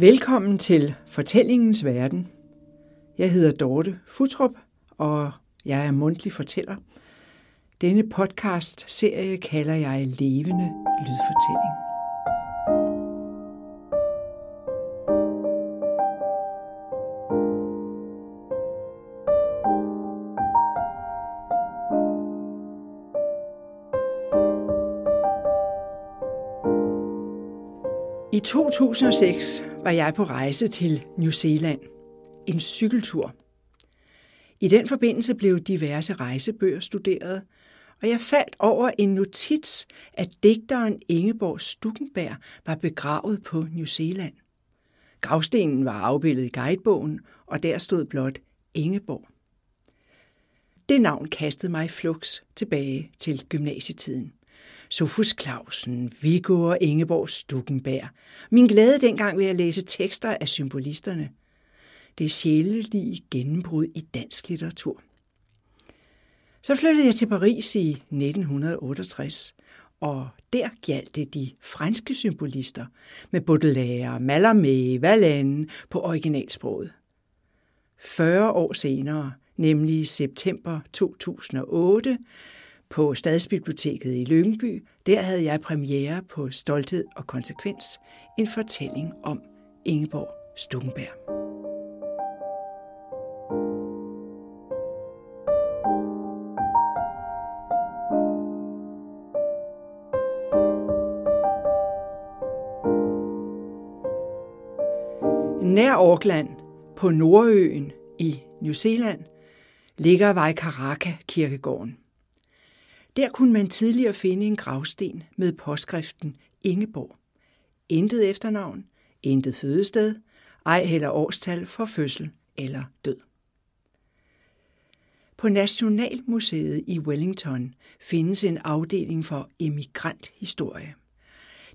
Velkommen til Fortællingens Verden. Jeg hedder Dorte Futrup, og jeg er mundtlig fortæller. Denne podcast-serie kalder jeg Levende Lydfortælling. I 2006 var jeg på rejse til New Zealand. En cykeltur. I den forbindelse blev diverse rejsebøger studeret, og jeg faldt over en notits, at digteren Ingeborg Stuckenberg var begravet på New Zealand. Gravstenen var afbildet i guidebogen, og der stod blot Ingeborg. Det navn kastede mig flux tilbage til gymnasietiden. Sofus Clausen, Viggo og Ingeborg Stukkenberg. Min glæde dengang ved at læse tekster af symbolisterne. Det er sjælelige gennembrud i dansk litteratur. Så flyttede jeg til Paris i 1968, og der galt det de franske symbolister med Baudelaire, Mallarmé, Valland på originalsproget. 40 år senere, nemlig september 2008, på Stadsbiblioteket i Lyngby. Der havde jeg premiere på Stolthed og Konsekvens, en fortælling om Ingeborg Stukenberg. Nær Auckland på Nordøen i New Zealand ligger Waikaraka kirkegården. Der kunne man tidligere finde en gravsten med påskriften Ingeborg. Intet efternavn, intet fødested, ej heller årstal for fødsel eller død. På Nationalmuseet i Wellington findes en afdeling for emigranthistorie.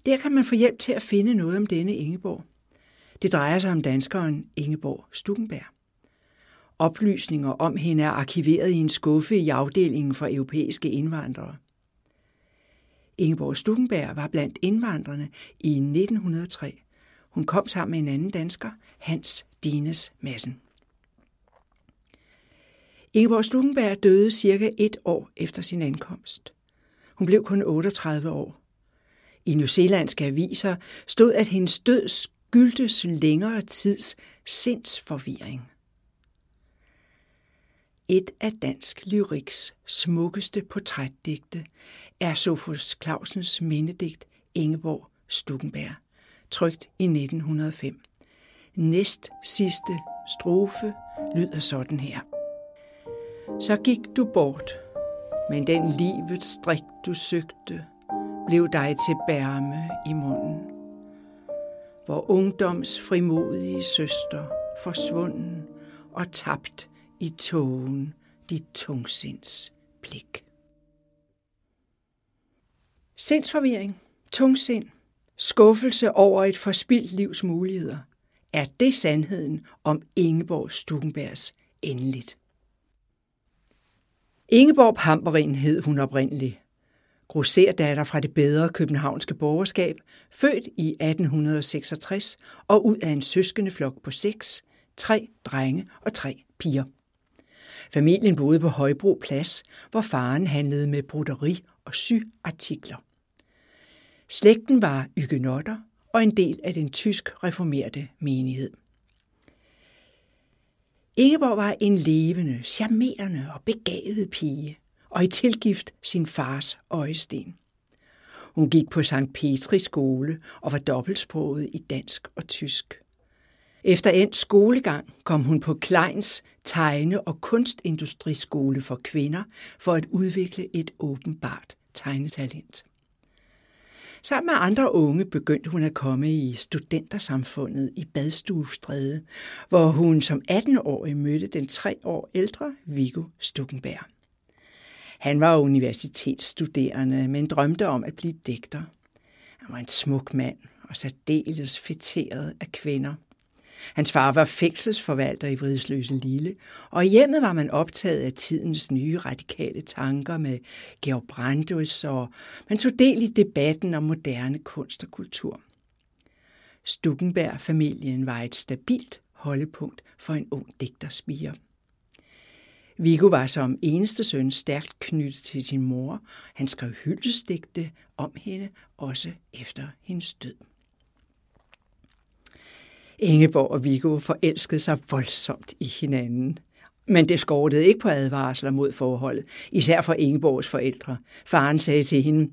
Der kan man få hjælp til at finde noget om denne Ingeborg. Det drejer sig om danskeren Ingeborg Stukenberg. Oplysninger om hende er arkiveret i en skuffe i afdelingen for europæiske indvandrere. Ingeborg Stukenberg var blandt indvandrerne i 1903. Hun kom sammen med en anden dansker, Hans Dines Madsen. Ingeborg Stukenberg døde cirka et år efter sin ankomst. Hun blev kun 38 år. I newzealandske aviser stod, at hendes død skyldtes længere tids sindsforvirring. Et af dansk lyriks smukkeste portrætdigte er Sofus Clausens mindedigt Ingeborg Stukenberg, trygt i 1905. Næst sidste strofe lyder sådan her. Så gik du bort, men den livets strik du søgte, blev dig til bærme i munden. Hvor ungdoms frimodige søster forsvunden og tabt i tågen dit tungsinds blik. Sindsforvirring, tungsind, skuffelse over et forspildt livs muligheder, er det sandheden om Ingeborg Stukenbergs endeligt. Ingeborg Pamperin hed hun oprindeligt. Grosserdatter fra det bedre københavnske borgerskab, født i 1866 og ud af en søskende flok på seks, tre drenge og tre piger. Familien boede på Højbro Plads, hvor faren handlede med broderi og syartikler. Slægten var ygenotter og en del af den tysk reformerte menighed. Ingeborg var en levende, charmerende og begavet pige, og i tilgift sin fars øjesten. Hun gik på St. Petri skole og var dobbeltsproget i dansk og tysk. Efter endt skolegang kom hun på Kleins tegne- og kunstindustriskole for kvinder for at udvikle et åbenbart tegnetalent. Sammen med andre unge begyndte hun at komme i studentersamfundet i Badstuestræde, hvor hun som 18-årig mødte den tre år ældre Viggo Stukenberg. Han var universitetsstuderende, men drømte om at blive digter. Han var en smuk mand og særdeles fetteret af kvinder. Hans far var fængselsforvalter i Vridsløse Lille, og i hjemmet var man optaget af tidens nye radikale tanker med Georg Brandes, og man tog del i debatten om moderne kunst og kultur. Stuckenberg-familien var et stabilt holdepunkt for en ung digterspiger. Viggo var som eneste søn stærkt knyttet til sin mor. Han skrev hyldestigte om hende, også efter hendes død. Ingeborg og Viggo forelskede sig voldsomt i hinanden. Men det skortede ikke på advarsler mod forholdet, især for Ingeborgs forældre. Faren sagde til hende,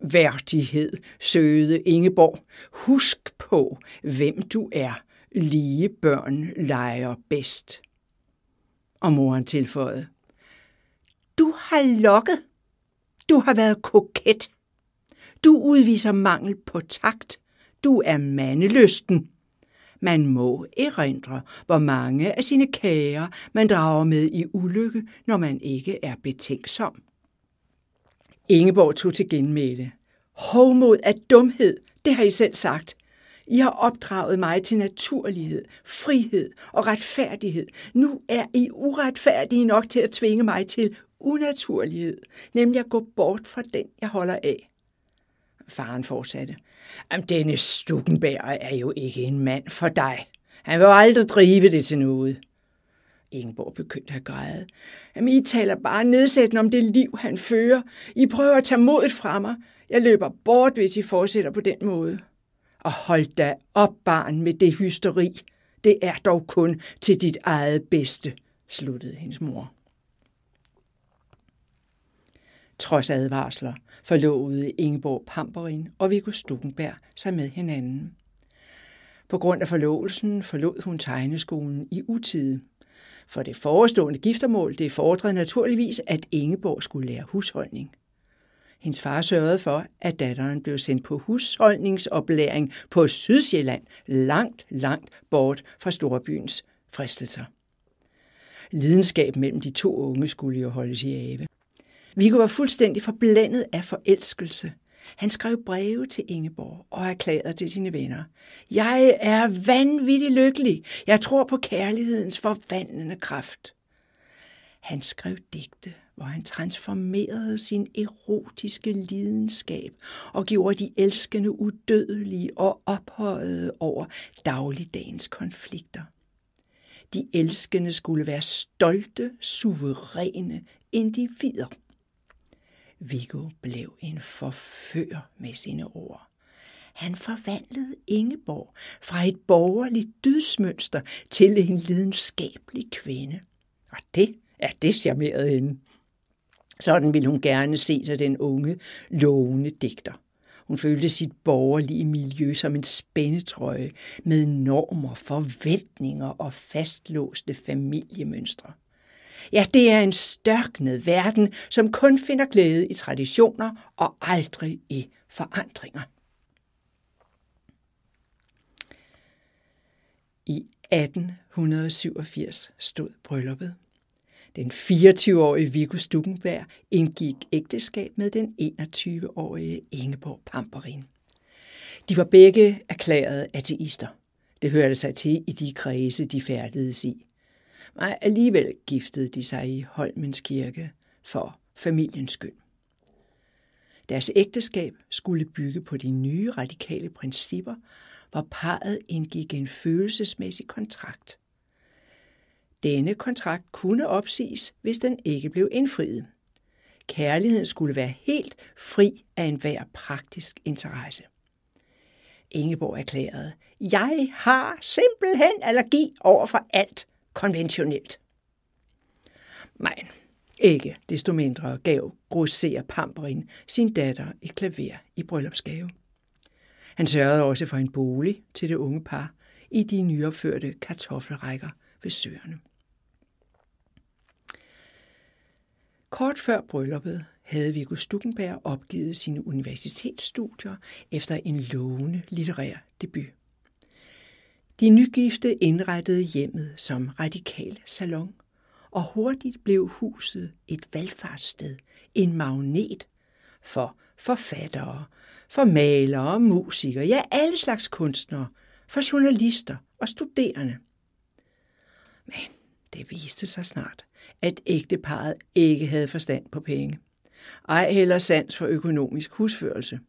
værdighed, søde Ingeborg, husk på, hvem du er. Lige børn leger bedst. Og moren tilføjede, du har lokket. Du har været koket. Du udviser mangel på takt. Du er mandelysten. Man må erindre, hvor mange af sine kære man drager med i ulykke, når man ikke er betænksom. Ingeborg tog til genmæle. Hovmod er dumhed, det har I selv sagt. I har opdraget mig til naturlighed, frihed og retfærdighed. Nu er I uretfærdige nok til at tvinge mig til unaturlighed, nemlig at gå bort fra den, jeg holder af. Faren fortsatte. Jamen, denne Stukenberg er jo ikke en mand for dig. Han vil aldrig drive det til noget. Ingeborg begyndte at græde. Jamen, I taler bare nedsættende om det liv, han fører. I prøver at tage modet fra mig. Jeg løber bort, hvis I fortsætter på den måde. Og hold da op, barn, med det hysteri. Det er dog kun til dit eget bedste, sluttede hendes mor. Trods advarsler forlovede Ingeborg Pamperin og Viggo Stukenberg sig med hinanden. På grund af forlovelsen forlod hun tegneskolen i utide. For det forestående giftermål det fordrede naturligvis, at Ingeborg skulle lære husholdning. Hendes far sørgede for, at datteren blev sendt på husholdningsoplæring på Sydsjælland, langt, langt bort fra storbyens fristelser. Lidenskab mellem de to unge skulle jo holdes i ave. Viggo var fuldstændig forblændet af forelskelse. Han skrev breve til Ingeborg og erklærede til sine venner. Jeg er vanvittig lykkelig. Jeg tror på kærlighedens forvandlende kraft. Han skrev digte, hvor han transformerede sin erotiske lidenskab og gjorde de elskende udødelige og ophøjede over dagligdagens konflikter. De elskende skulle være stolte, suveræne individer. Viggo blev en forfører med sine ord. Han forvandlede Ingeborg fra et borgerligt dydsmønster til en lidenskabelig kvinde. Og det er det charmerede hende. Sådan ville hun gerne se sig den unge, lovende digter. Hun følte sit borgerlige miljø som en spændetrøje med normer, forventninger og fastlåste familiemønstre. Ja, det er en størknet verden, som kun finder glæde i traditioner og aldrig i forandringer. I 1887 stod brylluppet. Den 24-årige Viggo Stuckenberg indgik ægteskab med den 21-årige Ingeborg Pamperin. De var begge erklærede ateister. Det hørte sig til i de kredse, de færdedes i. Men alligevel giftede de sig i Holmens Kirke for familiens skyld. Deres ægteskab skulle bygge på de nye radikale principper, hvor parret indgik en følelsesmæssig kontrakt. Denne kontrakt kunne opsiges, hvis den ikke blev indfriet. Kærligheden skulle være helt fri af enhver praktisk interesse. Ingeborg erklærede, jeg har simpelthen allergi over for alt, konventionelt. Men ikke desto mindre gav grosser Pamperin sin datter et klaver i bryllupsgave. Han sørgede også for en bolig til det unge par i de nyopførte kartoffelrækker ved søerne. Kort før brylluppet havde Viggo Stuckenberg opgivet sine universitetsstudier efter en lovende litterær debut. De nygifte indrettede hjemmet som radikal salon, og hurtigt blev huset et valgfartssted, en magnet for forfattere, for malere, musikere, ja alle slags kunstnere, for journalister og studerende. Men det viste sig snart, at ægteparet ikke havde forstand på penge. Ej heller sans for økonomisk husførelse.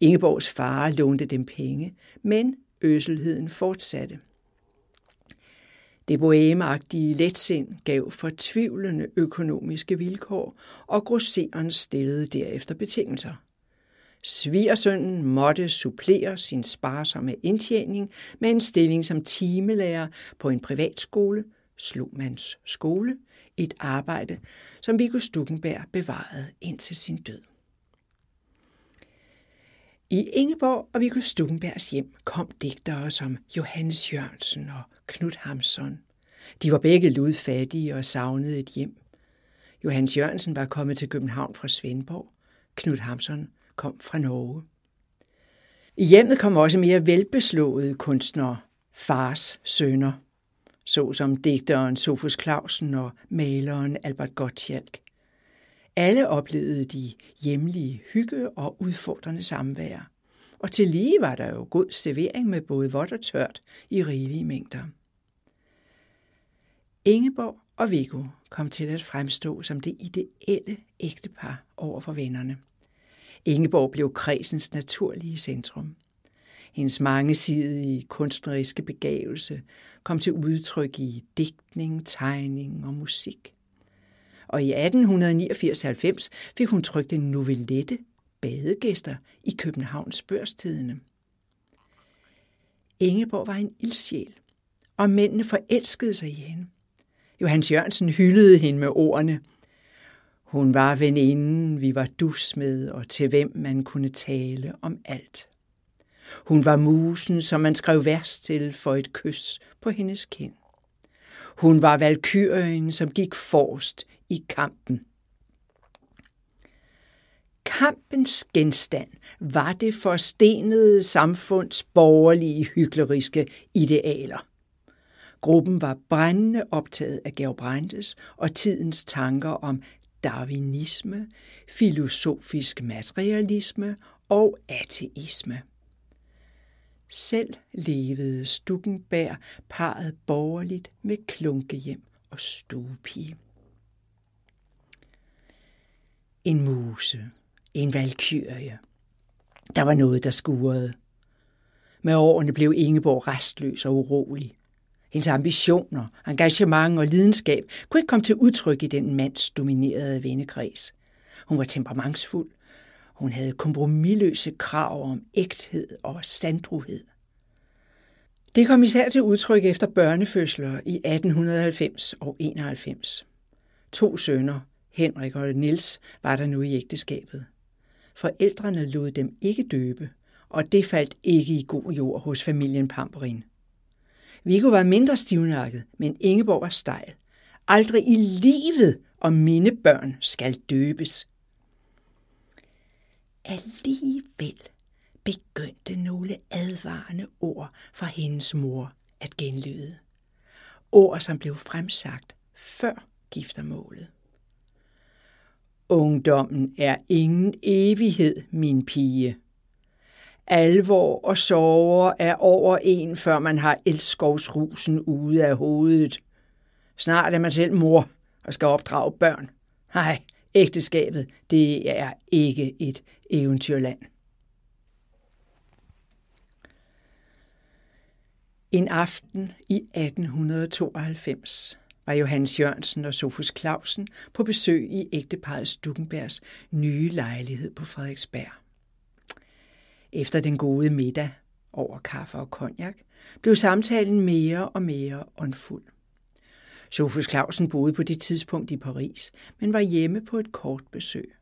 Ingeborgs far lånte dem penge, men øselheden fortsatte. Det bohemagtige letsind gav fortvivlende økonomiske vilkår, og grosseren stillede derefter betingelser. Svigersønnen måtte supplere sin sparsomme indtjening med en stilling som timelærer på en privatskole, Slomands skole, et arbejde, som Viggo Stuckenberg bevarede indtil sin død. I Ingeborg og Viggo Stuckenbergs hjem kom digtere som Johannes Jørgensen og Knud Hamson. De var begge ludfattige og savnede et hjem. Johannes Jørgensen var kommet til København fra Svendborg. Knud Hamson kom fra Norge. I hjemmet kom også mere velbeslåede kunstnere, fars sønner, såsom digteren Sofus Clausen og maleren Albert Gottschalk. Alle oplevede de hjemlige hygge og udfordrende samvær. Og til lige var der jo god servering med både vådt og tørt i rigelige mængder. Ingeborg og Viggo kom til at fremstå som det ideelle ægtepar over for vennerne. Ingeborg blev kredsens naturlige centrum. Hendes mangesidige kunstneriske begavelse kom til udtryk i digtning, tegning og musik. Og i 1889-90 fik hun trykt en novellette, Badegæster, i Københavns Børstidene. Ingeborg var en ildsjæl, og mændene forelskede sig i hende. Johannes Jørgensen hyldede hende med ordene – hun var veninden, vi var dus med, og til hvem man kunne tale om alt. Hun var musen, som man skrev vers til for et kys på hendes kind. Hun var valkyrien, som gik forrest i kampen. Kampens genstand var det forstenede samfunds borgerlige hykleriske idealer. Gruppen var brændende optaget af Georg Brandes og tidens tanker om darwinisme, filosofisk materialisme og ateisme. Selv levede Stuckenberg parret borgerligt med klunkehjem og stuepige. En muse, en valkyrie. Der var noget, der skurede. Med årene blev Ingeborg restløs og urolig. Hendes ambitioner, engagement og lidenskab kunne ikke komme til udtryk i den mands dominerede vennekreds. Hun var temperamentsfuld. Hun havde kompromilløse krav om ægthed og sandruhed. Det kom især til udtryk efter børnefødsler i 1890 og 91. To sønner, Henrik og Nils, var der nu i ægteskabet. Forældrene lod dem ikke døbe, og det faldt ikke i god jord hos familien Pamperin. Viggo var mindre stivnakket, men Ingeborg var stejl. Aldrig i livet, og mine børn skal døbes. Alligevel begyndte nogle advarende ord fra hendes mor at genlyde. Ord, som blev fremsagt før giftermålet. Ungdommen er ingen evighed, min pige, Alvor og sorger er over en, før man har elskovsrusen ude af hovedet. Snart er man selv mor og skal opdrage børn. Nej, ægteskabet, det er ikke et eventyrland. En aften i 1892 var Johannes Jørgensen og Sofus Clausen på besøg i ægteparet Stukkenbergs nye lejlighed på Frederiksberg. Efter den gode middag over kaffe og konjak blev samtalen mere og mere åndfuld. Sofus Clausen boede på det tidspunkt i Paris, men var hjemme på et kort besøg.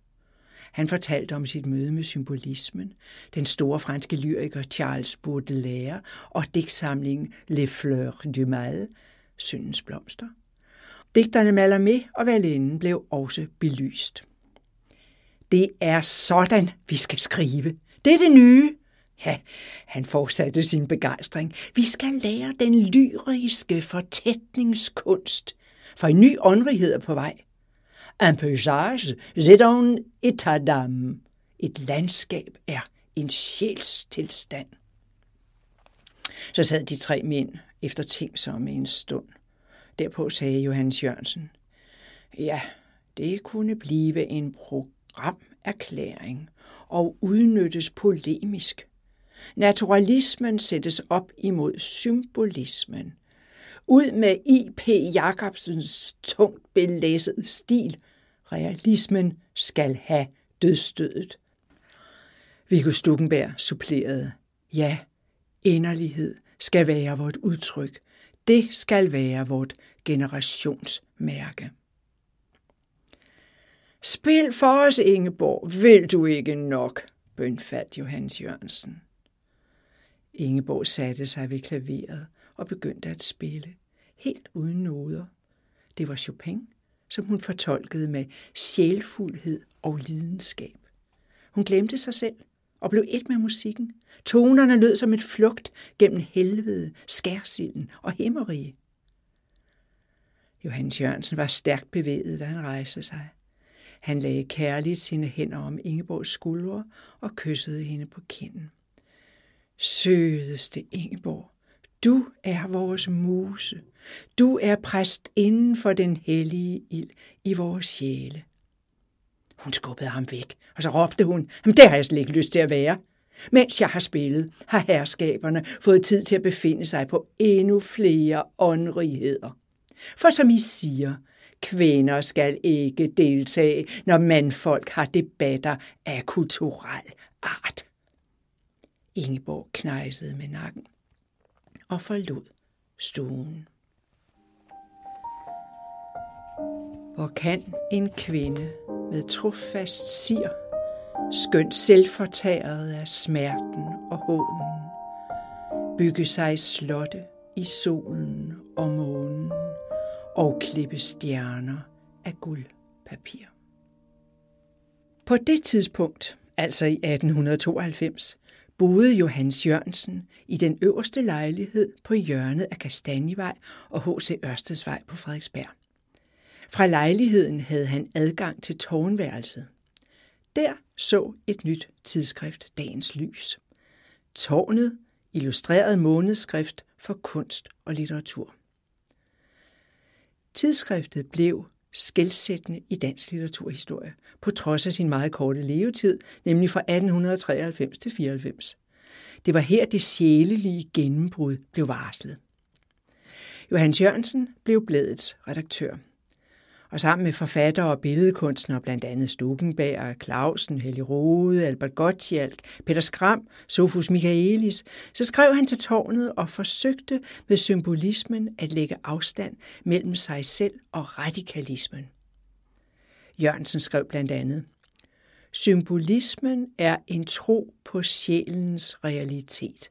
Han fortalte om sit møde med symbolismen, den store franske lyriker Charles Baudelaire og digtsamlingen Les Fleurs du Mal, Syndens blomster. Digterne med og Valinden blev også belyst. Det er sådan, vi skal skrive, det er det nye. Ja, han fortsatte sin begejstring. Vi skal lære den lyriske fortætningskunst, for en ny åndrighed er på vej. Un paysage, c'est un état d'âme. Et landskab er en sjælstilstand. Så sad de tre mænd efter tænksomme en stund. Derpå sagde Johannes Jørgensen, ja, det kunne blive en programerklæring og udnyttes polemisk. Naturalismen sættes op imod symbolismen. Ud med I.P. Jacobsens tungt belæssede stil. Realismen skal have dødstødet. Viggo Stukkenberg supplerede. Ja, inderlighed skal være vort udtryk. Det skal være vort generationsmærke. Spil for os, Ingeborg, vil du ikke nok, bønfaldt Johannes Jørgensen. Ingeborg satte sig ved klaveret og begyndte at spille, helt uden noder. Det var Chopin, som hun fortolkede med sjælfuldhed og lidenskab. Hun glemte sig selv og blev et med musikken. Tonerne lød som et flugt gennem helvede, skærsilden og himmerige. Johannes Jørgensen var stærkt bevæget, da han rejste sig. Han lagde kærligt sine hænder om Ingeborgs skuldre og kyssede hende på kinden. Sødeste Ingeborg, du er vores muse. Du er præst inden for den hellige ild i vores sjæle. Hun skubbede ham væk, og så råbte hun, jamen det har jeg slet ikke lyst til at være. Mens jeg har spillet, har herskaberne fået tid til at befinde sig på endnu flere åndrigheder. For som I siger, kvinder skal ikke deltage, når mandfolk har debatter af kulturel art. Ingeborg knejsede med nakken og forlod stuen. Hvor kan en kvinde med trofast sir, skønt selvfortæret af smerten og hånden, bygge sig slotte i solen og månen og klippe stjerner af guldpapir. På det tidspunkt, altså i 1892, boede Johannes Jørgensen i den øverste lejlighed på hjørnet af Kastanjevej og H.C. Ørstedsvej på Frederiksberg. Fra lejligheden havde han adgang til tårnværelset. Der så et nyt tidsskrift dagens lys. Tårnet illustreret månedsskrift for kunst og litteratur. Tidsskriftet blev skældsættende i dansk litteraturhistorie, på trods af sin meget korte levetid, nemlig fra 1893 til 94. Det var her det sjælelige gennembrud blev varslet. Johannes Jørgensen blev bladets redaktør og sammen med forfattere og billedkunstnere, blandt andet Stukenberg, Clausen, Helge Rode, Albert Gottschalk, Peter Skram, Sofus Michaelis, så skrev han til tårnet og forsøgte med symbolismen at lægge afstand mellem sig selv og radikalismen. Jørgensen skrev blandt andet, Symbolismen er en tro på sjælens realitet.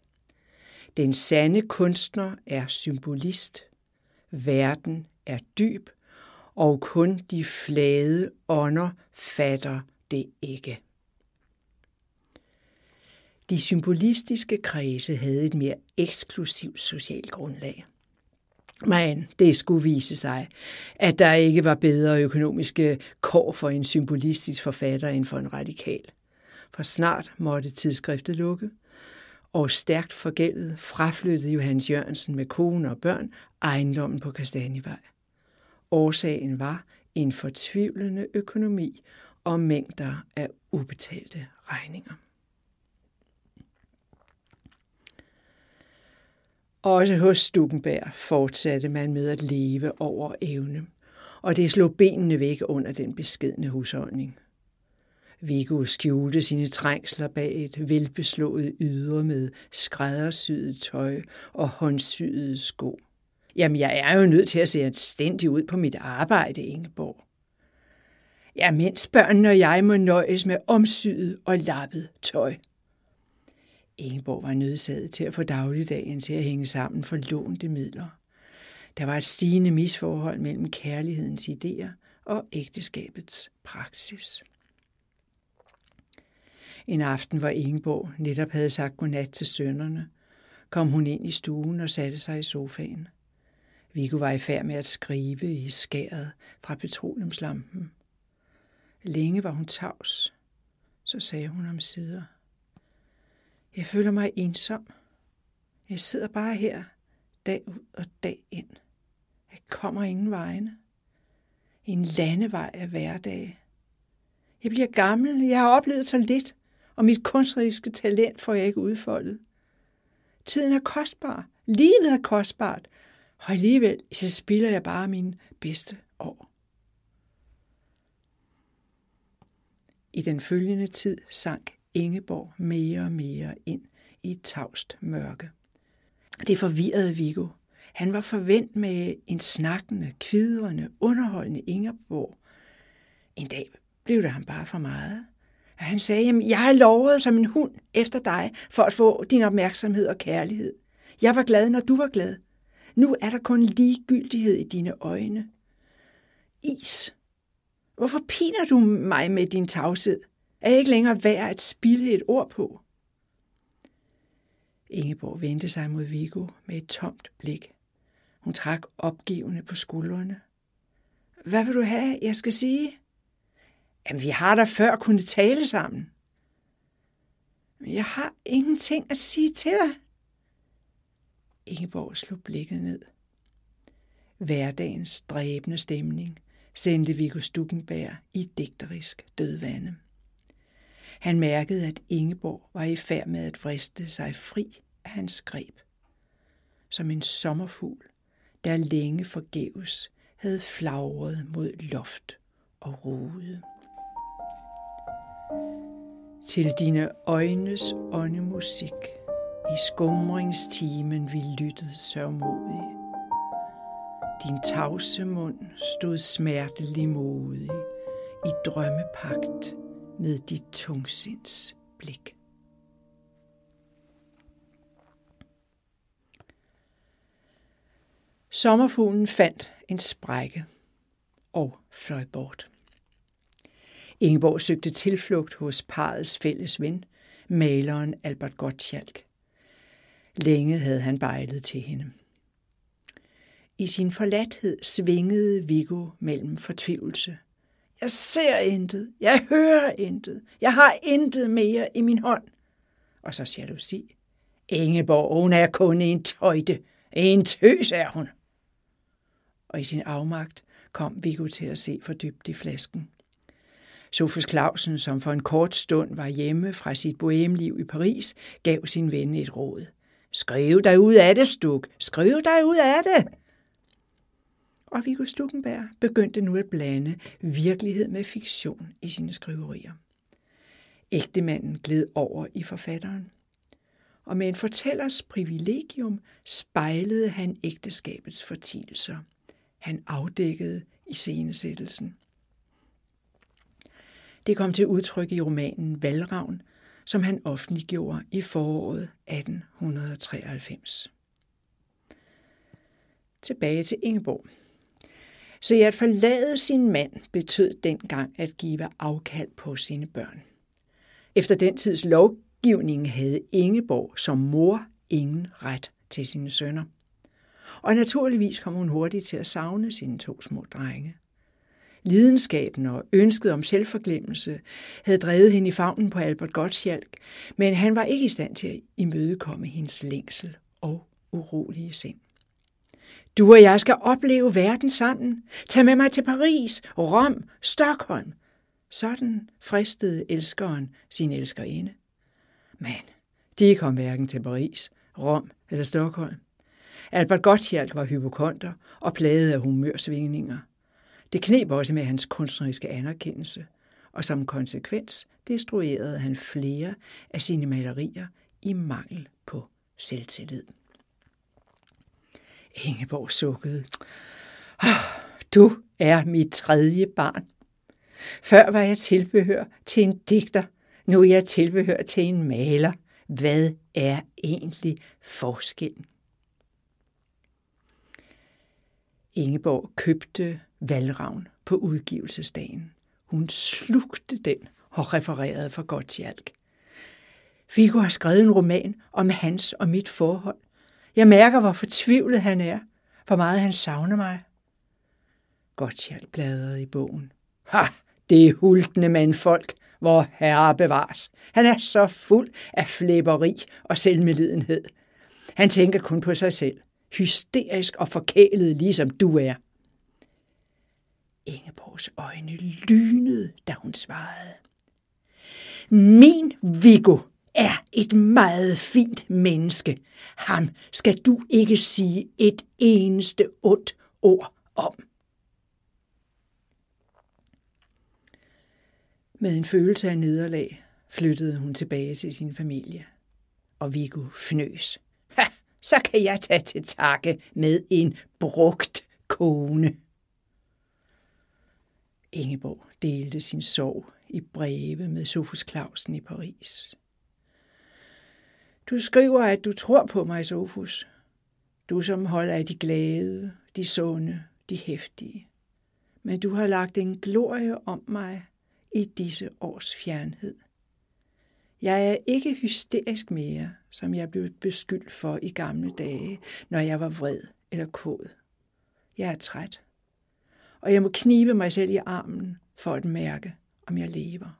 Den sande kunstner er symbolist. Verden er dyb og kun de flade ånder fatter det ikke. De symbolistiske kredse havde et mere eksklusivt socialt grundlag. Men det skulle vise sig, at der ikke var bedre økonomiske kår for en symbolistisk forfatter end for en radikal. For snart måtte tidsskriftet lukke, og stærkt forgældet fraflyttede Johannes Jørgensen med kone og børn ejendommen på Kastanjevej. Årsagen var en fortvivlende økonomi og mængder af ubetalte regninger. Også hos Stukenberg fortsatte man med at leve over evne, og det slog benene væk under den beskedne husholdning. Viggo skjulte sine trængsler bag et velbeslået ydre med skræddersyet tøj og håndsyede sko. Jamen, jeg er jo nødt til at se anstændig ud på mit arbejde, Ingeborg. Ja, mens børnene og jeg må nøjes med omsyet og lappet tøj. Ingeborg var nødsaget til at få dagligdagen til at hænge sammen for lånte midler. Der var et stigende misforhold mellem kærlighedens idéer og ægteskabets praksis. En aften, hvor Ingeborg netop havde sagt godnat til sønnerne, kom hun ind i stuen og satte sig i sofaen. Viggo var i færd med at skrive i skæret fra petroleumslampen. Længe var hun tavs. Så sagde hun om sider. Jeg føler mig ensom. Jeg sidder bare her, dag ud og dag ind. Jeg kommer ingen vegne. En landevej af hverdag. Jeg bliver gammel, jeg har oplevet så lidt, og mit kunstneriske talent får jeg ikke udfoldet. Tiden er kostbar. Livet er kostbart. Og alligevel, så spilder jeg bare mine bedste år. I den følgende tid sank Ingeborg mere og mere ind i et tavst mørke. Det forvirrede Viggo. Han var forvent med en snakkende, kvidrende, underholdende Ingeborg. En dag blev det ham bare for meget. Han sagde, at jeg har lovet som en hund efter dig, for at få din opmærksomhed og kærlighed. Jeg var glad, når du var glad. Nu er der kun ligegyldighed i dine øjne. Is. Hvorfor piner du mig med din tavshed? Er jeg ikke længere værd at spille et ord på? Ingeborg vendte sig mod Vigo med et tomt blik. Hun trak opgivende på skuldrene. Hvad vil du have, jeg skal sige? Jamen, vi har da før kunnet tale sammen. Jeg har ingenting at sige til dig. Ingeborg slog blikket ned. Hverdagens dræbende stemning sendte Viggo Stukenberg i digterisk dødvande. Han mærkede, at Ingeborg var i færd med at vriste sig fri af hans greb. Som en sommerfugl, der længe forgæves havde flagret mod loft og rude. Til dine øjnes åndemusik i skumringstimen vi lyttede sørmodig. Din tavse mund stod smertelig modig i drømmepagt med dit tungsinds blik. Sommerfuglen fandt en sprække og fløj bort. Ingeborg søgte tilflugt hos parets fælles ven, maleren Albert Gottschalk. Længe havde han bejlet til hende. I sin forladthed svingede Viggo mellem fortvivlelse. Jeg ser intet, jeg hører intet, jeg har intet mere i min hånd. Og så jalousi. Ingeborg, hun er kun en tøjte. En tøs er hun. Og i sin afmagt kom Viggo til at se for dybt i flasken. Sofus Clausen, som for en kort stund var hjemme fra sit bohemliv i Paris, gav sin ven et råd. Skriv dig ud af det, Stuk. Skriv dig ud af det. Og Viggo Stukenberg begyndte nu at blande virkelighed med fiktion i sine skriverier. Ægtemanden gled over i forfatteren. Og med en fortællers privilegium spejlede han ægteskabets fortielser. Han afdækkede i scenesættelsen. Det kom til udtryk i romanen Valravn, som han offentliggjorde i foråret 1893. Tilbage til Ingeborg. Så at forlade sin mand betød dengang at give afkald på sine børn. Efter den tids lovgivning havde Ingeborg som mor ingen ret til sine sønner. Og naturligvis kom hun hurtigt til at savne sine to små drenge. Lidenskaben og ønsket om selvforglemmelse havde drevet hende i favnen på Albert Gottschalk, men han var ikke i stand til at imødekomme hendes længsel og urolige sind. Du og jeg skal opleve verden sammen. Tag med mig til Paris, Rom, Stockholm. Sådan fristede elskeren sin elskerinde. Men de kom hverken til Paris, Rom eller Stockholm. Albert Gottschalk var hypokonter og plaget af humørsvingninger – det knep også med hans kunstneriske anerkendelse, og som konsekvens destruerede han flere af sine malerier i mangel på selvtillid. Ingeborg sukkede. Oh, du er mit tredje barn. Før var jeg tilbehør til en digter, nu er jeg tilbehør til en maler. Hvad er egentlig forskellen? Ingeborg købte Valravn på udgivelsesdagen. Hun slugte den og refererede for Gottschalk. Figo har skrevet en roman om hans og mit forhold. Jeg mærker, hvor fortvivlet han er, hvor meget han savner mig. Gottschalk bladrede i bogen. Ha, det er hultende mandfolk, hvor herre bevares. Han er så fuld af flæberi og selvmedlidenhed. Han tænker kun på sig selv. Hysterisk og forkælet, ligesom du er. Ingeborgs øjne lynede, da hun svarede. Min Viggo er et meget fint menneske. Ham skal du ikke sige et eneste ondt ord om. Med en følelse af nederlag flyttede hun tilbage til sin familie. Og Viggo fnøs. Ha, så kan jeg tage til takke med en brugt kone. Ingeborg delte sin sorg i breve med Sofus Clausen i Paris. Du skriver, at du tror på mig, Sofus. Du som holder af de glade, de sunde, de hæftige. Men du har lagt en glorie om mig i disse års fjernhed. Jeg er ikke hysterisk mere, som jeg blev beskyldt for i gamle dage, når jeg var vred eller kod. Jeg er træt, og jeg må knibe mig selv i armen for at mærke, om jeg lever.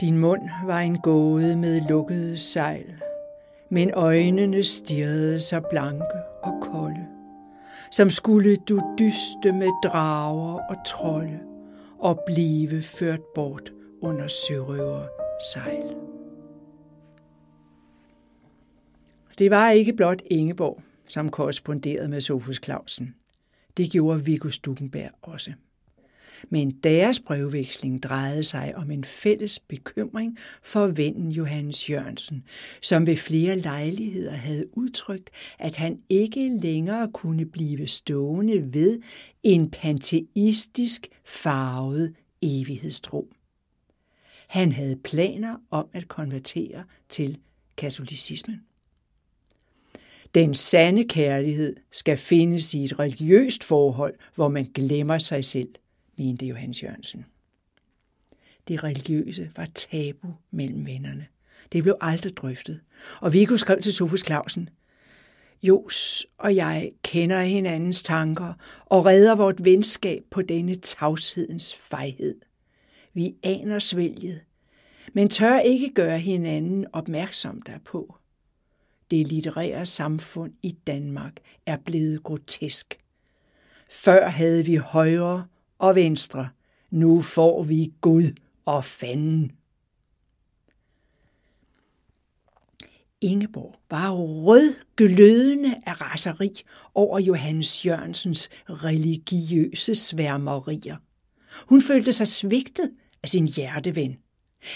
Din mund var en gåde med lukkede sejl, men øjnene stirrede så blanke og kolde, som skulle du dyste med drager og trolde og blive ført bort under sørøver sejl. Det var ikke blot Ingeborg, som korresponderede med Sofus Clausen. Det gjorde Viggo Stukenberg også. Men deres brevveksling drejede sig om en fælles bekymring for vennen Johannes Jørgensen, som ved flere lejligheder havde udtrykt, at han ikke længere kunne blive stående ved en panteistisk farvet evighedstro. Han havde planer om at konvertere til katolicismen. Den sande kærlighed skal findes i et religiøst forhold, hvor man glemmer sig selv – mente Johannes Jørgensen. Det religiøse var tabu mellem vennerne. Det blev aldrig drøftet. Og Viggo skrev til Sofus Clausen, Jos og jeg kender hinandens tanker og redder vort venskab på denne tavshedens fejhed. Vi aner svælget, men tør ikke gøre hinanden opmærksom derpå. Det litterære samfund i Danmark er blevet grotesk. Før havde vi højre og venstre. Nu får vi Gud og fanden. Ingeborg var rød glødende af raseri over Johannes Jørgensens religiøse sværmerier. Hun følte sig svigtet af sin hjerteven.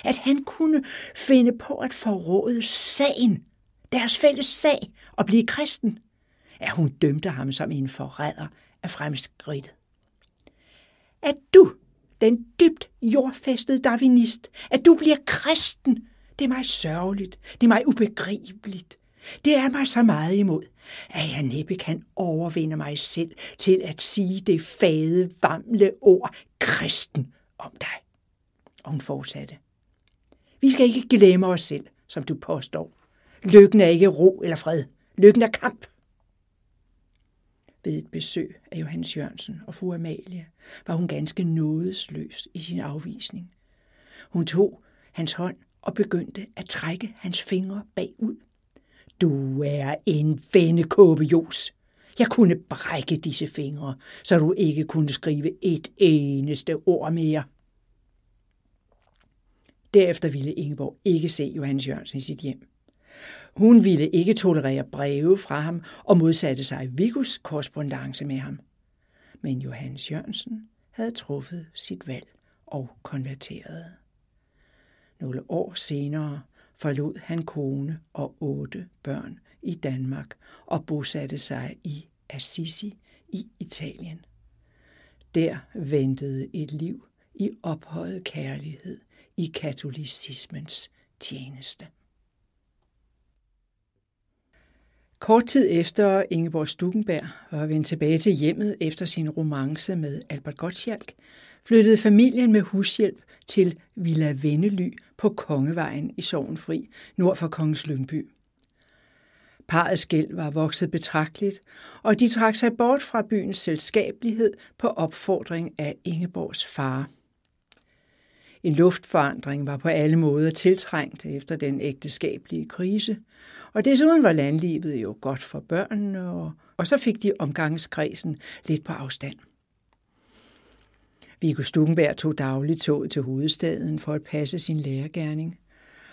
At han kunne finde på at forråde sagen, deres fælles sag, og blive kristen. At hun dømte ham som en forræder af fremskridtet at du, den dybt jordfæstede darwinist, at du bliver kristen, det er mig sørgeligt, det er mig ubegribeligt. Det er mig så meget imod, at jeg næppe kan overvinde mig selv til at sige det fade, vamle ord kristen om dig. Og hun fortsatte. Vi skal ikke glemme os selv, som du påstår. Lykken er ikke ro eller fred. Lykken er kamp ved et besøg af Johannes Jørgensen og fru Amalie, var hun ganske nådesløs i sin afvisning. Hun tog hans hånd og begyndte at trække hans fingre bagud. Du er en vennekåbe, Jos. Jeg kunne brække disse fingre, så du ikke kunne skrive et eneste ord mere. Derefter ville Ingeborg ikke se Johannes Jørgensen i sit hjem. Hun ville ikke tolerere breve fra ham og modsatte sig Vigus korrespondence med ham. Men Johannes Jørgensen havde truffet sit valg og konverteret. Nogle år senere forlod han kone og otte børn i Danmark og bosatte sig i Assisi i Italien. Der ventede et liv i ophøjet kærlighed i katolicismens tjeneste. Kort tid efter Ingeborg Stukenberg var vendt tilbage til hjemmet efter sin romance med Albert Gottschalk, flyttede familien med hushjælp til Villa Vennely på Kongevejen i Sovenfri, nord for Kongens Lyngby. Parets gæld var vokset betragteligt, og de trak sig bort fra byens selskabelighed på opfordring af Ingeborgs far. En luftforandring var på alle måder tiltrængt efter den ægteskabelige krise, og desuden var landlivet jo godt for børnene, og, og så fik de omgangskredsen lidt på afstand. Viggo Stukenberg tog dagligt toget til hovedstaden for at passe sin lærergærning.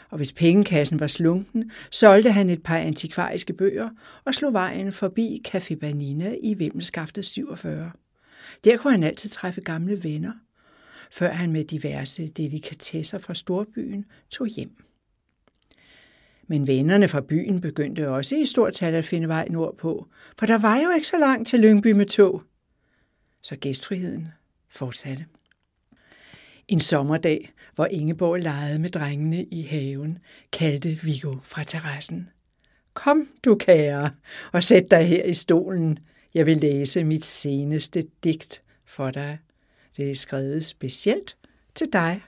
Og hvis pengekassen var slunken, solgte han et par antikvariske bøger og slog vejen forbi Café Banina i Vimmelskaftet 47. Der kunne han altid træffe gamle venner, før han med diverse delikatesser fra storbyen tog hjem. Men vennerne fra byen begyndte også i stort tal at finde vej nordpå, for der var jo ikke så langt til Lyngby med tog. Så gæstfriheden fortsatte. En sommerdag, hvor Ingeborg legede med drengene i haven, kaldte Viggo fra terrassen. Kom, du kære, og sæt dig her i stolen. Jeg vil læse mit seneste digt for dig. Det er skrevet specielt til dig.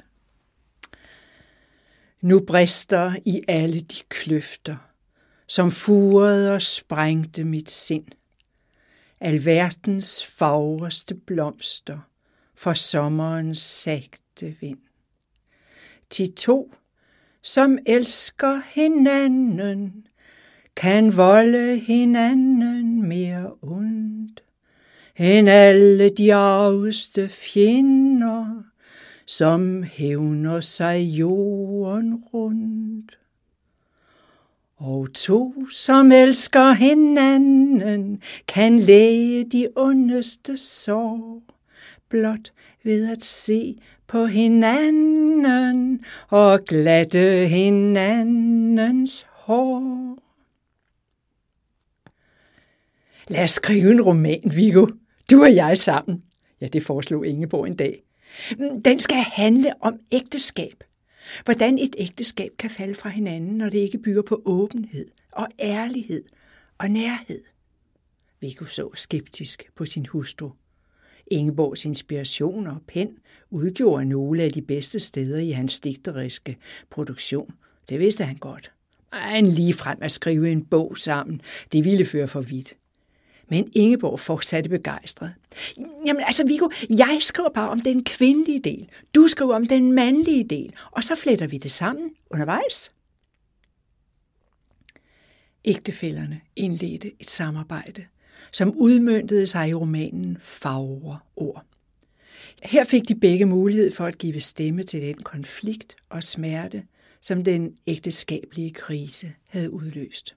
Nu brister i alle de kløfter, som furede og sprængte mit sind. Alverdens fagreste blomster for sommerens sagte vind. De to, som elsker hinanden, kan volde hinanden mere ondt end alle de arveste fjender som hævner sig jorden rundt. Og to, som elsker hinanden, kan læge de ondeste sår, blot ved at se på hinanden og glatte hinandens hår. Lad os skrive en roman, Viggo. Du og jeg sammen. Ja, det foreslog Ingeborg en dag. Mm, den skal handle om ægteskab. Hvordan et ægteskab kan falde fra hinanden, når det ikke bygger på åbenhed og ærlighed og nærhed. Viggo så skeptisk på sin hustru. Ingeborgs inspiration og pen udgjorde nogle af de bedste steder i hans digteriske produktion. Det vidste han godt. Men lige frem at skrive en bog sammen, det ville føre for vidt. Men Ingeborg fortsatte begejstret. Jamen altså, Viggo, jeg skriver bare om den kvindelige del. Du skriver om den mandlige del. Og så fletter vi det sammen undervejs. Ægtefælderne indledte et samarbejde, som udmyndtede sig i romanen Fagre ord. Her fik de begge mulighed for at give stemme til den konflikt og smerte, som den ægteskabelige krise havde udløst.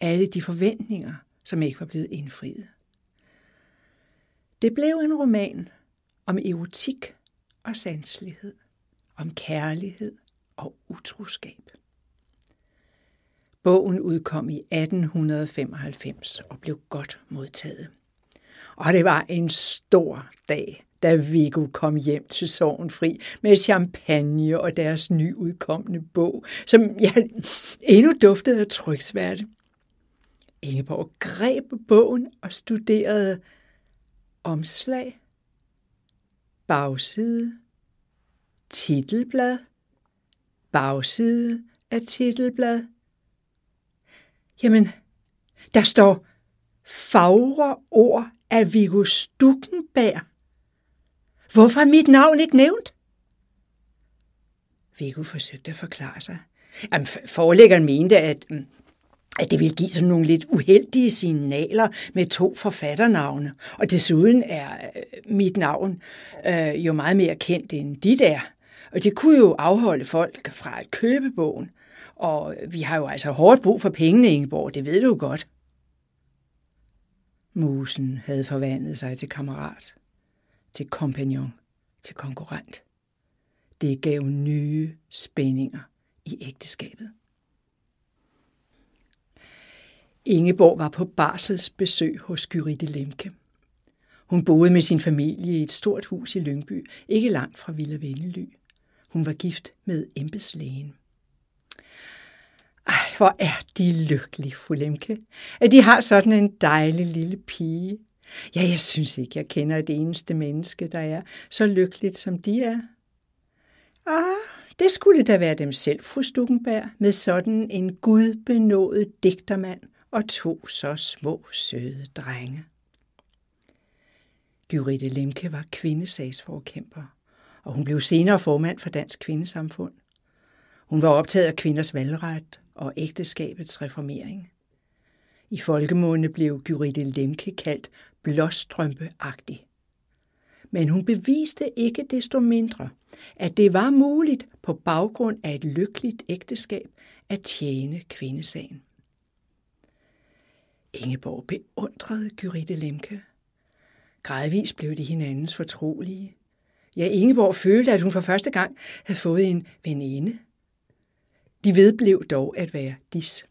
Alle de forventninger, som ikke var blevet indfriet. Det blev en roman om erotik og sanselighed, om kærlighed og utroskab. Bogen udkom i 1895 og blev godt modtaget. Og det var en stor dag, da Viggo kom hjem til Sorgenfri med champagne og deres nyudkommende bog, som ja, endnu duftede af tryksværte. Ingeborg greb bogen og studerede omslag, bagside, titelblad, bagside af titelblad. Jamen, der står fagre ord af Viggo Stukenberg. Hvorfor er mit navn ikke nævnt? Viggo forsøgte at forklare sig. Jamen, forlæggeren mente, at mm, at det vil give sådan nogle lidt uheldige signaler med to forfatternavne. Og desuden er øh, mit navn øh, jo meget mere kendt end dit er. Og det kunne jo afholde folk fra at købe bogen. Og vi har jo altså hårdt brug for pengene, Ingeborg, det ved du godt. Musen havde forvandlet sig til kammerat, til kompagnon, til konkurrent. Det gav nye spændinger i ægteskabet. Ingeborg var på barselsbesøg hos Gyrite Lemke. Hun boede med sin familie i et stort hus i Lyngby, ikke langt fra Villa Vennely. Hun var gift med embedslægen. Ej, hvor er de lykkelige, fru Lemke, at de har sådan en dejlig lille pige. Ja, jeg synes ikke, jeg kender det eneste menneske, der er så lykkeligt, som de er. Ah, det skulle da være dem selv, fru Stukkenberg, med sådan en gudbenået digtermand – og to så små, søde drenge. Gyritte Lemke var kvindesagsforkæmper, og hun blev senere formand for Dansk Kvindesamfund. Hun var optaget af kvinders valgret og ægteskabets reformering. I folkemunde blev Gyritte Lemke kaldt blåstrømpeagtig. Men hun beviste ikke desto mindre, at det var muligt på baggrund af et lykkeligt ægteskab at tjene kvindesagen. Ingeborg beundrede Gyritte Lemke. Gradvis blev de hinandens fortrolige. Ja, Ingeborg følte, at hun for første gang havde fået en veninde. De vedblev dog at være dis.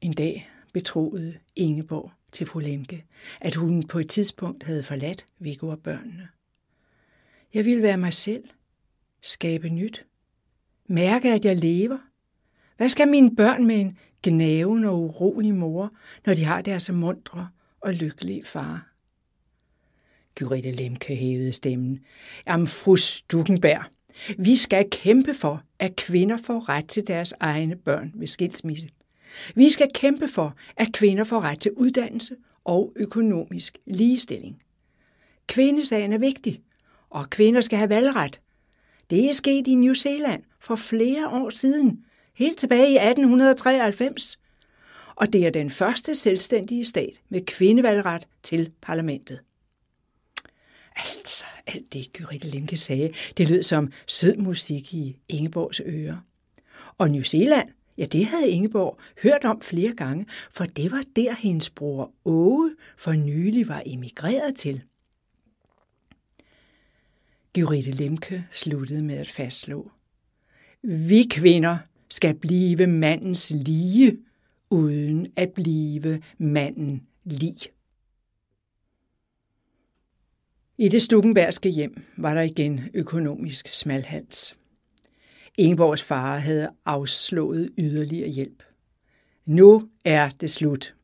En dag betroede Ingeborg til fru Lemke, at hun på et tidspunkt havde forladt Viggo og børnene. Jeg ville være mig selv, skabe nyt, mærke, at jeg lever. Hvad skal mine børn med en gnaven og urolig mor, når de har deres mundre og lykkelige far? Gyrette Lemke hævede stemmen. Jamen, fru Stukenberg, vi skal kæmpe for, at kvinder får ret til deres egne børn ved skilsmisse. Vi skal kæmpe for, at kvinder får ret til uddannelse og økonomisk ligestilling. Kvindesagen er vigtig, og kvinder skal have valgret. Det er sket i New Zealand for flere år siden, helt tilbage i 1893. Og det er den første selvstændige stat med kvindevalgret til parlamentet. Altså, alt det Gyritte Lemke sagde, det lød som sød musik i Ingeborgs ører. Og New Zealand, ja, det havde Ingeborg hørt om flere gange, for det var der hendes bror Åge for nylig var emigreret til. Gyritte Lemke sluttede med at fastslå. Vi kvinder skal blive mandens lige, uden at blive manden lig. I det Stukenbergske hjem var der igen økonomisk smalhals. Ingeborgs far havde afslået yderligere hjælp. Nu er det slut.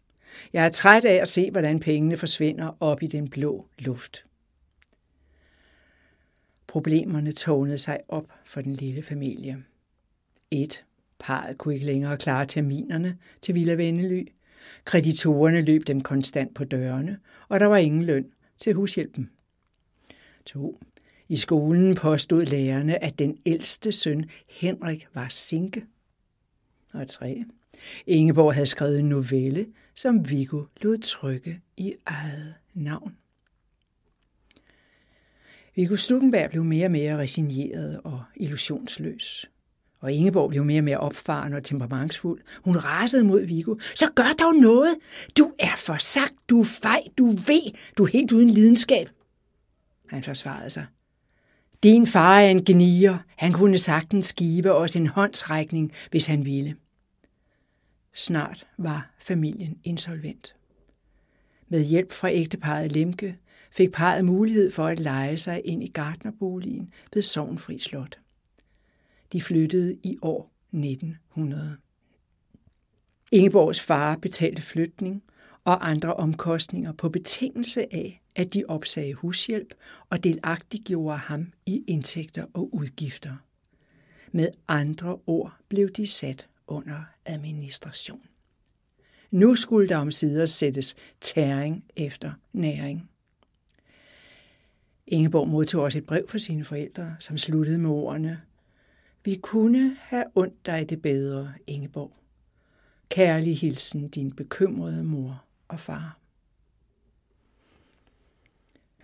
Jeg er træt af at se, hvordan pengene forsvinder op i den blå luft. Problemerne tårnede sig op for den lille familie. Et. Parret kunne ikke længere klare terminerne til Villa Vennely. Kreditorerne løb dem konstant på dørene, og der var ingen løn til hushjælpen. 2. I skolen påstod lærerne, at den ældste søn, Henrik, var sinke. Og 3. Ingeborg havde skrevet en novelle, som Viggo lod trykke i eget navn. Viggo Stukenberg blev mere og mere resigneret og illusionsløs. Og Ingeborg blev mere og mere opfaren og temperamentsfuld. Hun rasede mod Viggo. Så gør dog noget! Du er for sagt, du er fej, du ved, du er helt uden lidenskab. Han forsvarede sig. Din far er en genier. Han kunne sagtens give os en håndsrækning, hvis han ville. Snart var familien insolvent. Med hjælp fra ægteparet Lemke fik parret mulighed for at lege sig ind i gardnerboligen ved Sovnfri Slot. De flyttede i år 1900. Ingeborgs far betalte flytning og andre omkostninger på betingelse af, at de opsagde hushjælp og delagtiggjorde ham i indtægter og udgifter. Med andre ord blev de sat under administration. Nu skulle der omsider sættes tæring efter næring. Ingeborg modtog også et brev fra sine forældre, som sluttede med ordene vi kunne have ondt dig det bedre, Ingeborg. Kærlig hilsen din bekymrede mor og far.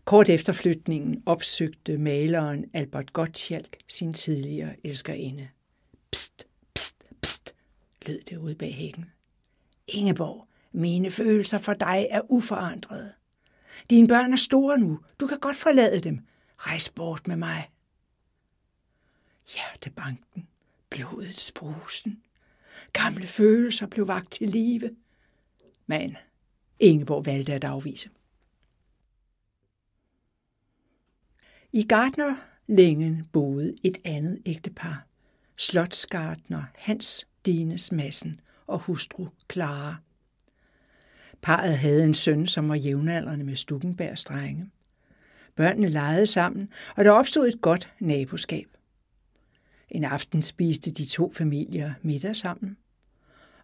Kort efter flytningen opsøgte maleren Albert Gottschalk sin tidligere elskerinde. Pst, pst, pst, lød det ud bag hækken. Ingeborg, mine følelser for dig er uforandrede. Dine børn er store nu. Du kan godt forlade dem. Rejs bort med mig. Hjertebanken, blodets brusen. Gamle følelser blev vagt til live. Men Ingeborg valgte at afvise. I Gardner længen boede et andet ægtepar, slotsgardner Hans Dines Massen og hustru Clara. Parret havde en søn, som var jævnaldrende med Stukkenbergs drenge. Børnene legede sammen, og der opstod et godt naboskab. En aften spiste de to familier middag sammen.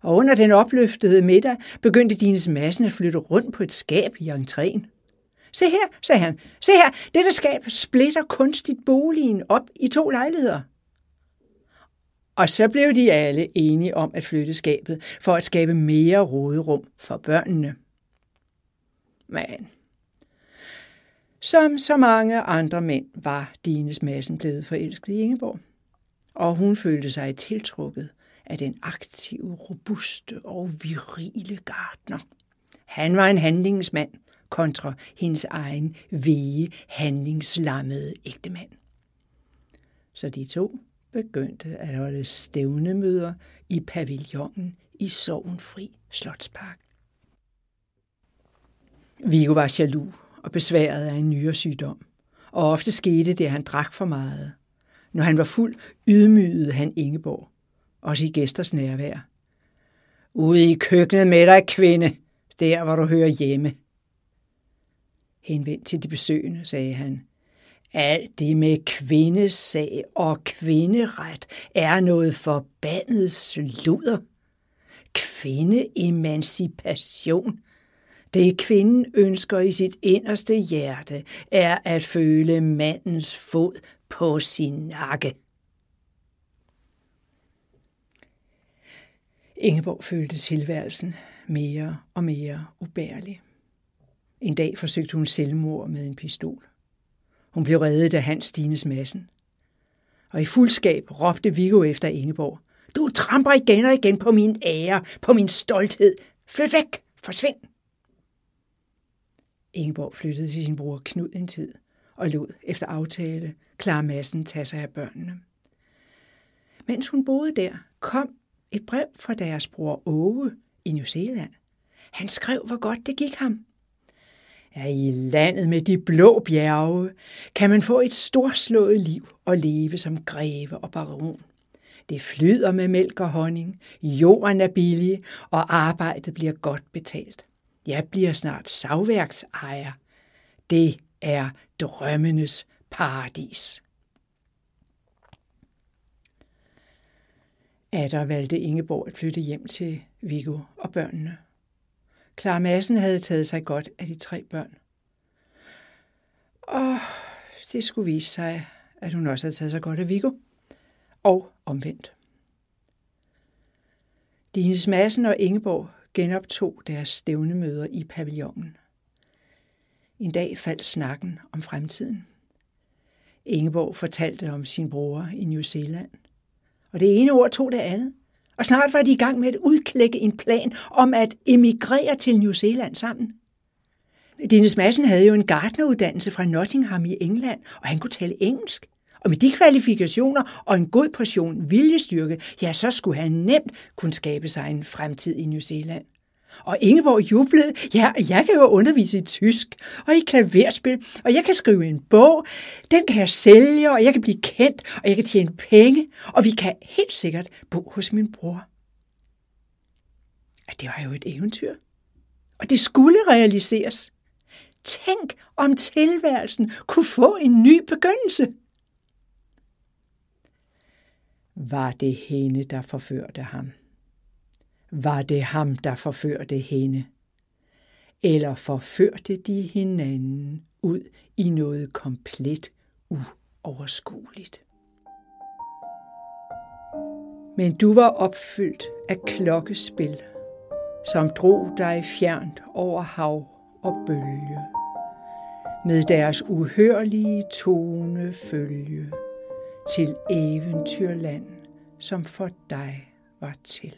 Og under den opløftede middag begyndte Dines Massen at flytte rundt på et skab i entréen. Se her, sagde han. Se her, dette skab splitter kunstigt boligen op i to lejligheder. Og så blev de alle enige om at flytte skabet for at skabe mere råderum for børnene. Men Som så mange andre mænd var Dines Madsen blevet forelsket i Ingeborg, og hun følte sig tiltrukket af den aktive, robuste og virile gartner. Han var en handlingsmand kontra hendes egen vege, handlingslammede ægtemand. Så de to begyndte at holde stævnemøder i pavillonen i Sovenfri Slotspark. Viggo var jaloux og besværet af en nyere sygdom, og ofte skete det, at han drak for meget. Når han var fuld, ydmygede han Ingeborg, også i gæsters nærvær. Ude i køkkenet med dig, kvinde, der hvor du hører hjemme. Henvendt til de besøgende, sagde han. Alt det med kvindesag og kvinderet er noget forbandet sludder. Kvindeemancipation. Det kvinden ønsker i sit inderste hjerte, er at føle mandens fod på sin nakke. Ingeborg følte tilværelsen mere og mere ubærlig. En dag forsøgte hun selvmord med en pistol. Hun blev reddet af Hans Stines massen. Og i fuldskab råbte Viggo efter Ingeborg. Du tramper igen og igen på min ære, på min stolthed. Flyt væk! Forsvind! Ingeborg flyttede til sin bror Knud en tid og lod efter aftale klar massen tage sig af børnene. Mens hun boede der, kom et brev fra deres bror Åge i New Zealand. Han skrev, hvor godt det gik ham. Ja, i landet med de blå bjerge kan man få et storslået liv og leve som greve og baron. Det flyder med mælk og honning, jorden er billig, og arbejdet bliver godt betalt. Jeg bliver snart savværksejer. Det er drømmenes paradis. Adder valgte Ingeborg at flytte hjem til Viggo og børnene. Clara Madsen havde taget sig godt af de tre børn. Og det skulle vise sig, at hun også havde taget sig godt af Viggo. Og omvendt. Dines Madsen og Ingeborg genoptog deres stævnemøder i pavillonen. En dag faldt snakken om fremtiden. Ingeborg fortalte om sin bror i New Zealand. Og det ene ord tog det andet. Og snart var de i gang med at udklække en plan om at emigrere til New Zealand sammen. Dines Madsen havde jo en gartneruddannelse fra Nottingham i England, og han kunne tale engelsk. Og med de kvalifikationer og en god portion viljestyrke, ja, så skulle han nemt kunne skabe sig en fremtid i New Zealand. Og Ingeborg jublede, ja, jeg kan jo undervise i tysk, og i klaverspil, og jeg kan skrive en bog, den kan jeg sælge, og jeg kan blive kendt, og jeg kan tjene penge, og vi kan helt sikkert bo hos min bror. At det var jo et eventyr. Og det skulle realiseres. Tænk, om tilværelsen kunne få en ny begyndelse. Var det hende, der forførte ham? Var det ham, der forførte hende? Eller forførte de hinanden ud i noget komplet uoverskueligt? Men du var opfyldt af klokkespil, som drog dig fjernt over hav og bølge, med deres uhørlige tone følge til eventyrland, som for dig var til.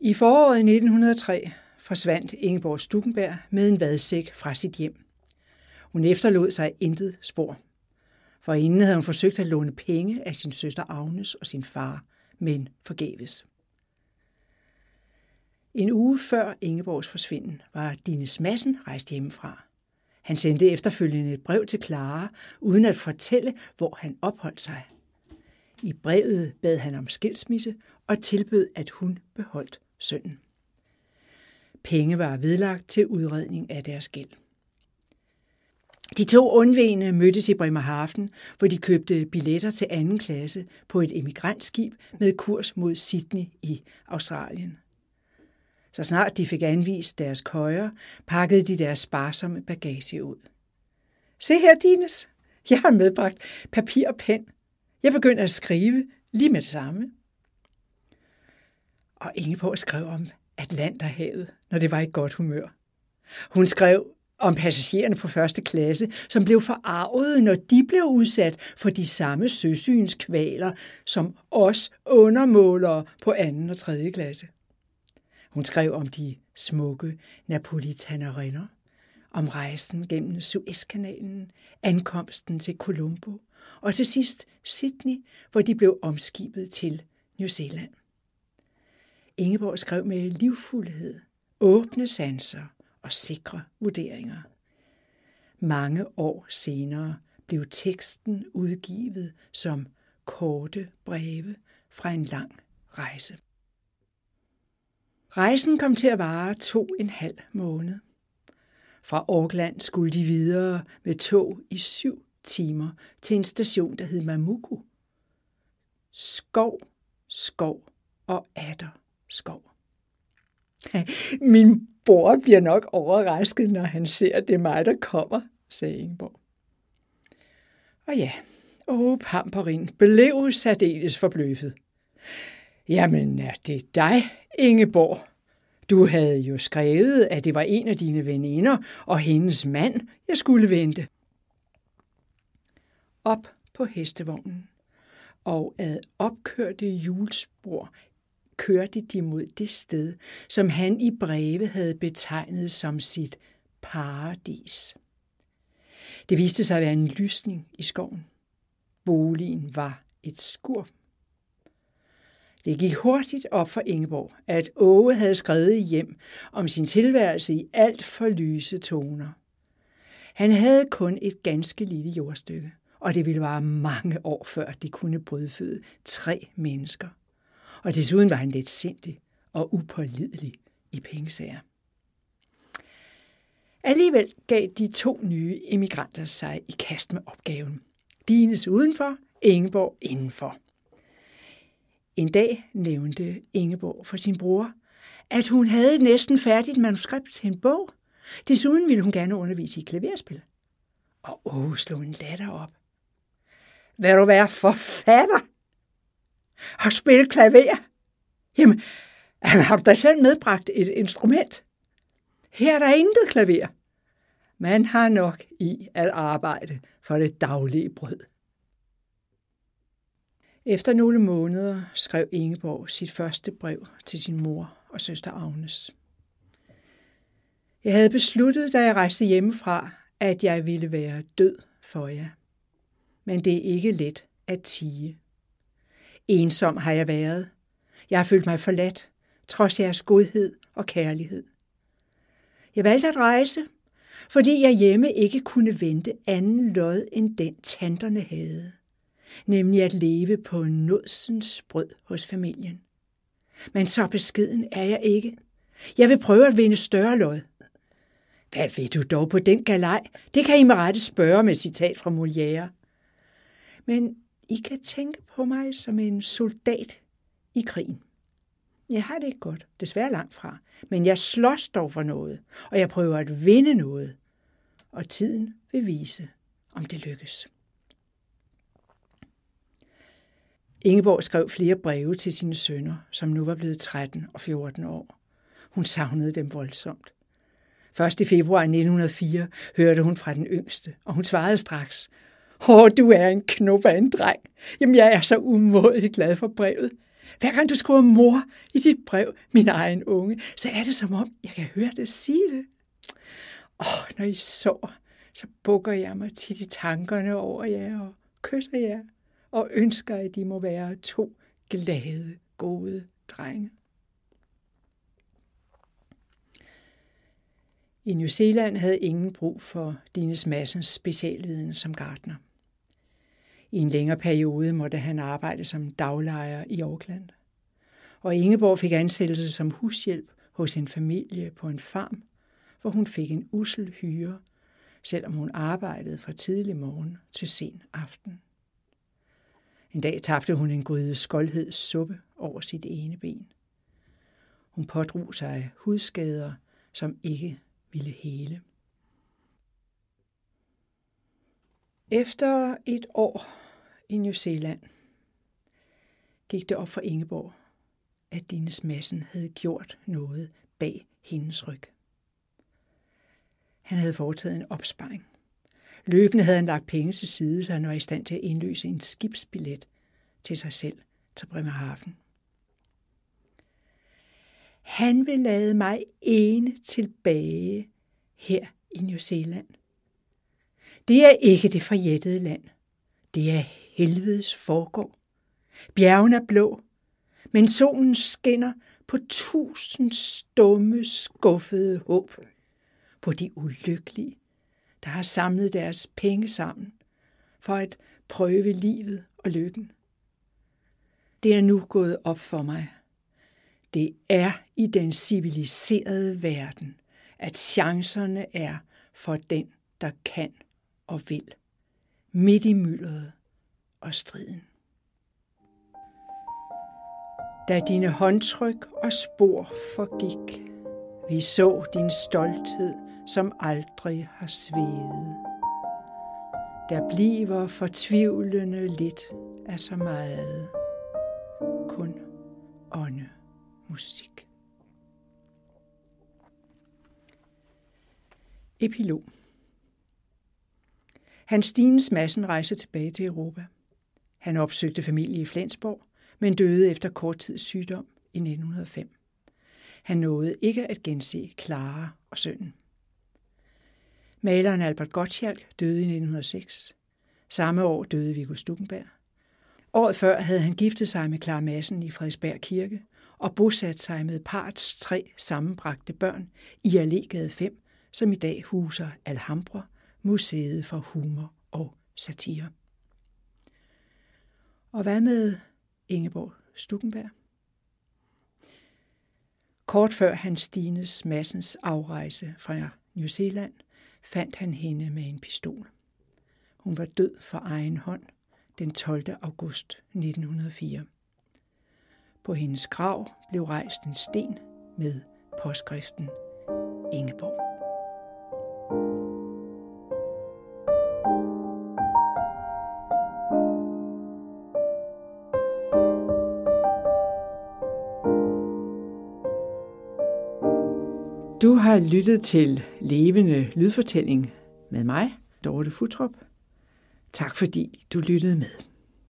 I foråret 1903 forsvandt Ingeborg Stukenberg med en vadsæk fra sit hjem. Hun efterlod sig intet spor. For inden havde hun forsøgt at låne penge af sin søster Agnes og sin far, men forgæves. En uge før Ingeborgs forsvinden var Dines Massen rejst hjemmefra. Han sendte efterfølgende et brev til Clara, uden at fortælle, hvor han opholdt sig. I brevet bad han om skilsmisse og tilbød, at hun beholdt sønnen. Penge var vedlagt til udredning af deres gæld. De to undvigende mødtes i Bremerhaven, hvor de købte billetter til anden klasse på et emigrantskib med kurs mod Sydney i Australien. Så snart de fik anvist deres køjer, pakkede de deres sparsomme bagage ud. Se her, Dines. Jeg har medbragt papir og pen. Jeg begynder at skrive lige med det samme og Ingeborg skrev om Atlanterhavet, når det var i godt humør. Hun skrev om passagererne på første klasse, som blev forarvet, når de blev udsat for de samme søsynskvaler som os undermålere på anden og tredje klasse. Hun skrev om de smukke napolitanerinder, om rejsen gennem Suezkanalen, ankomsten til Colombo og til sidst Sydney, hvor de blev omskibet til New Zealand. Ingeborg skrev med livfuldhed, åbne sanser og sikre vurderinger. Mange år senere blev teksten udgivet som korte breve fra en lang rejse. Rejsen kom til at vare to en halv måned. Fra Auckland skulle de videre med tog i syv timer til en station, der hed Mamuku. Skov, skov og atter skov. Min bror bliver nok overrasket, når han ser, at det er mig, der kommer, sagde Ingeborg. Og ja, åh, Pamperin blev særdeles forbløffet. Jamen, er det dig, Ingeborg? Du havde jo skrevet, at det var en af dine veninder og hendes mand, jeg skulle vente. Op på hestevognen og ad opkørte julespor kørte de mod det sted, som han i breve havde betegnet som sit paradis. Det viste sig at være en lysning i skoven. Boligen var et skur. Det gik hurtigt op for Ingeborg, at Åge havde skrevet hjem om sin tilværelse i alt for lyse toner. Han havde kun et ganske lille jordstykke, og det ville vare mange år, før de kunne brødføde tre mennesker og desuden var han lidt sindig og upålidelig i pengesager. Alligevel gav de to nye emigranter sig i kast med opgaven. Dines udenfor, Ingeborg indenfor. En dag nævnte Ingeborg for sin bror, at hun havde et næsten færdigt manuskript til en bog. Desuden ville hun gerne undervise i klaverspil. Og Åge slog en latter op. Vil du være forfatter? og spille klaver. Jamen, har du da selv medbragt et instrument? Her er der intet klaver. Man har nok i at arbejde for det daglige brød. Efter nogle måneder skrev Ingeborg sit første brev til sin mor og søster Agnes. Jeg havde besluttet, da jeg rejste hjemmefra, at jeg ville være død for jer. Men det er ikke let at tige. Ensom har jeg været. Jeg har følt mig forladt, trods jeres godhed og kærlighed. Jeg valgte at rejse, fordi jeg hjemme ikke kunne vente anden lod end den tanterne havde, nemlig at leve på nådsens brød hos familien. Men så beskeden er jeg ikke. Jeg vil prøve at vinde større lod. Hvad ved du dog på den galej? Det kan I med rette spørge med citat fra Molière. Men i kan tænke på mig som en soldat i krigen. Jeg har det ikke godt, desværre langt fra, men jeg slås dog for noget, og jeg prøver at vinde noget. Og tiden vil vise, om det lykkes. Ingeborg skrev flere breve til sine sønner, som nu var blevet 13 og 14 år. Hun savnede dem voldsomt. Først i februar 1904 hørte hun fra den yngste, og hun svarede straks, Åh, du er en knop af en dreng. Jamen, jeg er så umådeligt glad for brevet. Hver gang du skriver mor i dit brev, min egen unge, så er det som om, jeg kan høre det sige det. Åh, når I sover, så bukker jeg mig tit i tankerne over jer og kysser jer og ønsker, at de må være to glade, gode drenge. I New Zealand havde ingen brug for Dines Massens specialviden som gartner. I en længere periode måtte han arbejde som daglejer i Auckland. Og Ingeborg fik ansættelse som hushjælp hos en familie på en farm, hvor hun fik en usel hyre, selvom hun arbejdede fra tidlig morgen til sen aften. En dag tabte hun en gryde skoldheds suppe over sit ene ben. Hun pådrog sig hudskader, som ikke ville hele. Efter et år i New Zealand gik det op for Ingeborg, at Dines Madsen havde gjort noget bag hendes ryg. Han havde foretaget en opsparing. Løbende havde han lagt penge til side, så han var i stand til at indløse en skibsbillet til sig selv til Bremerhaven. Han vil lade mig ene tilbage her i New Zealand. Det er ikke det forjættede land. Det er helvedes forgård. Bjergen er blå, men solen skinner på tusind stumme, skuffede håb. På de ulykkelige, der har samlet deres penge sammen for at prøve livet og lykken. Det er nu gået op for mig. Det er i den civiliserede verden, at chancerne er for den, der kan og vil. Midt i myldret og striden. Da dine håndtryk og spor forgik, vi så din stolthed, som aldrig har svedet. Der bliver fortvivlende lidt af så meget. Kun ånde musik. Epilog Hans Stines Madsen rejser tilbage til Europa. Han opsøgte familie i Flensborg, men døde efter kort tids sygdom i 1905. Han nåede ikke at gense Clara og sønnen. Maleren Albert Gottschalk døde i 1906. Samme år døde Viggo Stuckenberg. Året før havde han giftet sig med Clara Madsen i Frederiksberg Kirke og bosat sig med parts tre sammenbragte børn i Allegade 5, som i dag huser Alhambra, Museet for Humor og Satire. Og hvad med Ingeborg Stuckenberg? Kort før hans Stines Massens afrejse fra New Zealand, fandt han hende med en pistol. Hun var død for egen hånd den 12. august 1904. På hendes grav blev rejst en sten med påskriften Ingeborg. Du har lyttet til Levende Lydfortælling med mig, Dorte Futrup. Tak fordi du lyttede med.